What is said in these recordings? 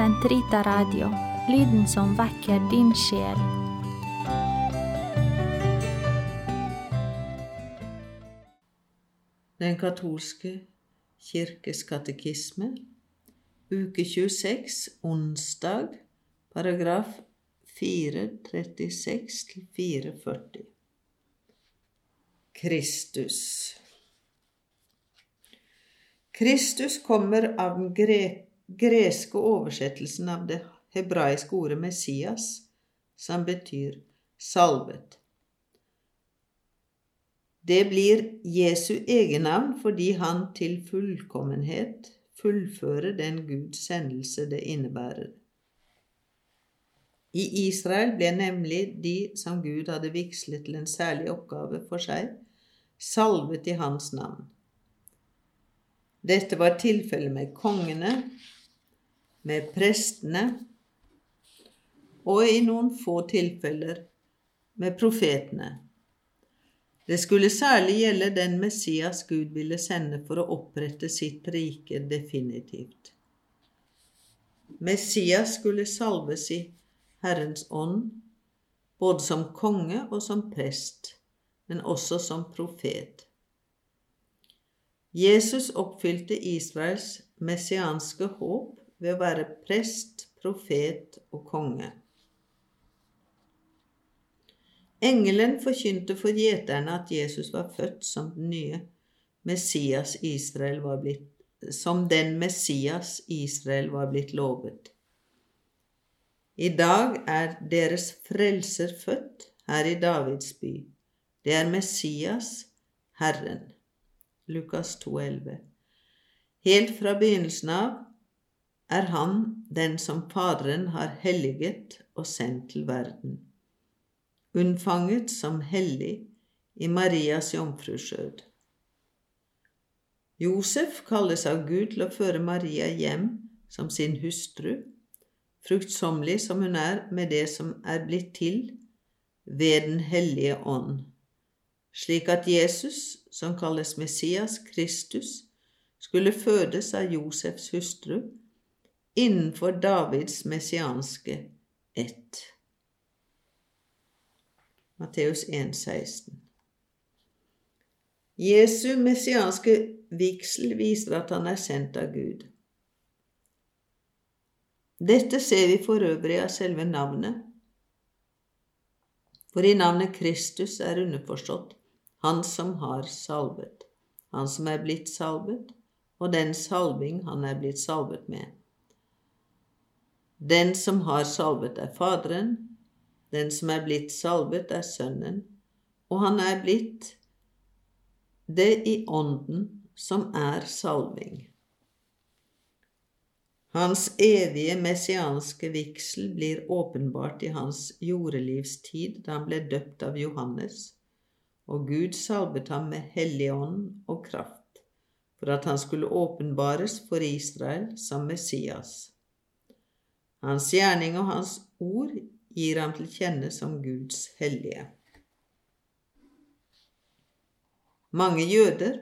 Sentrita Radio, lyden som vekker din sjel. Den katolske kirkes katekisme, uke 26, onsdag, paragraf 436-440. Kristus. Kristus kommer av den gre greske oversettelsen av det hebraiske ordet Messias, som betyr salvet. Det blir Jesu egennavn fordi han til fullkommenhet fullfører den Guds sendelse det innebærer. I Israel ble nemlig de som Gud hadde vigslet til en særlig oppgave for seg, salvet i hans navn. Dette var tilfellet med kongene, med prestene og i noen få tilfeller med profetene. Det skulle særlig gjelde den Messias Gud ville sende for å opprette sitt rike definitivt. Messias skulle salves i Herrens ånd, både som konge og som prest, men også som profet. Jesus oppfylte Israels messianske håp ved å være prest, profet og konge. Engelen forkynte for gjeterne at Jesus var født som den nye Messias Israel var blitt som den Messias Israel var blitt lovet. I dag er deres frelser født her i Davids by. Det er Messias, Herren. Lukas 2,11. Helt fra begynnelsen av er han den som Faderen har helliget og sendt til verden unnfanget som hellig i Marias jomfruskjød. Josef kalles av Gud til å føre Maria hjem som sin hustru, fruktsommelig som hun er med det som er blitt til ved Den hellige ånd, slik at Jesus, som kalles Messias Kristus, skulle fødes av Josefs hustru innenfor Davids messianske ett. Matteus 1,16. Jesu messianske vigsel viser at han er sendt av Gud. Dette ser vi for øvrig av selve navnet, for i navnet Kristus er underforstått Han som har salvet, Han som er blitt salvet, og den salving han er blitt salvet med. Den som har salvet, er Faderen, den som er blitt salvet, er Sønnen, og han er blitt det i Ånden, som er salving. Hans evige messianske vigsel blir åpenbart i hans jordelivstid da han ble døpt av Johannes, og Gud salvet ham med Hellig ånd og kraft, for at han skulle åpenbares for Israel som Messias. Hans gjerning og hans ord gir ham til kjenne som Guds hellige. Mange jøder,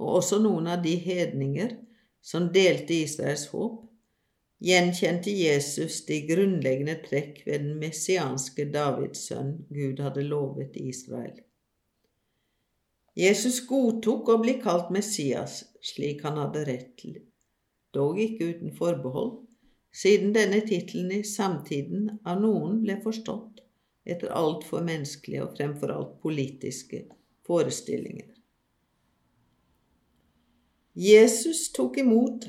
og også noen av de hedninger som delte Israels håp, gjenkjente Jesus de grunnleggende trekk ved den messianske Davids sønn Gud hadde lovet Israel. Jesus godtok å bli kalt Messias slik han hadde rett til, dog ikke uten forbehold, siden denne tittelen i samtiden av noen ble forstått etter altfor menneskelige og fremfor alt politiske forestillinger. Jesus tok imot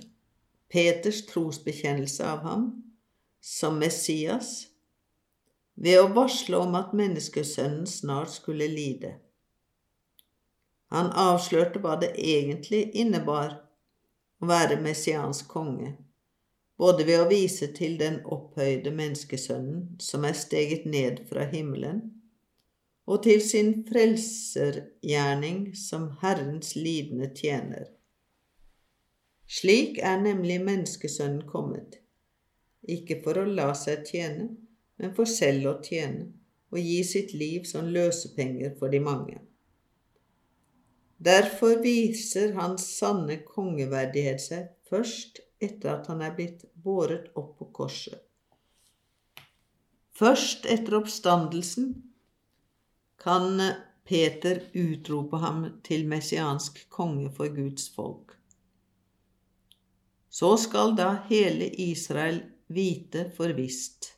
Peters trosbekjennelse av ham som Messias ved å varsle om at menneskesønnen snart skulle lide. Han avslørte hva det egentlig innebar å være messiansk konge både ved å vise til den opphøyde menneskesønnen som er steget ned fra himmelen, og til sin frelsergjerning som Herrens lidende tjener. Slik er nemlig menneskesønnen kommet, ikke for å la seg tjene, men for selv å tjene og gi sitt liv som løsepenger for de mange. Derfor viser hans sanne kongeverdighet seg først etter at han er blitt båret opp på korset. Først etter oppstandelsen kan Peter utrope ham til messiansk konge for Guds folk. Så skal da hele Israel vite for visst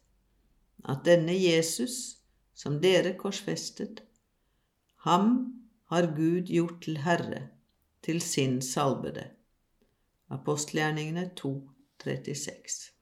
at denne Jesus, som dere korsfestet, ham har Gud gjort til Herre, til sin salvede. Apostelgjerningene 2, 36.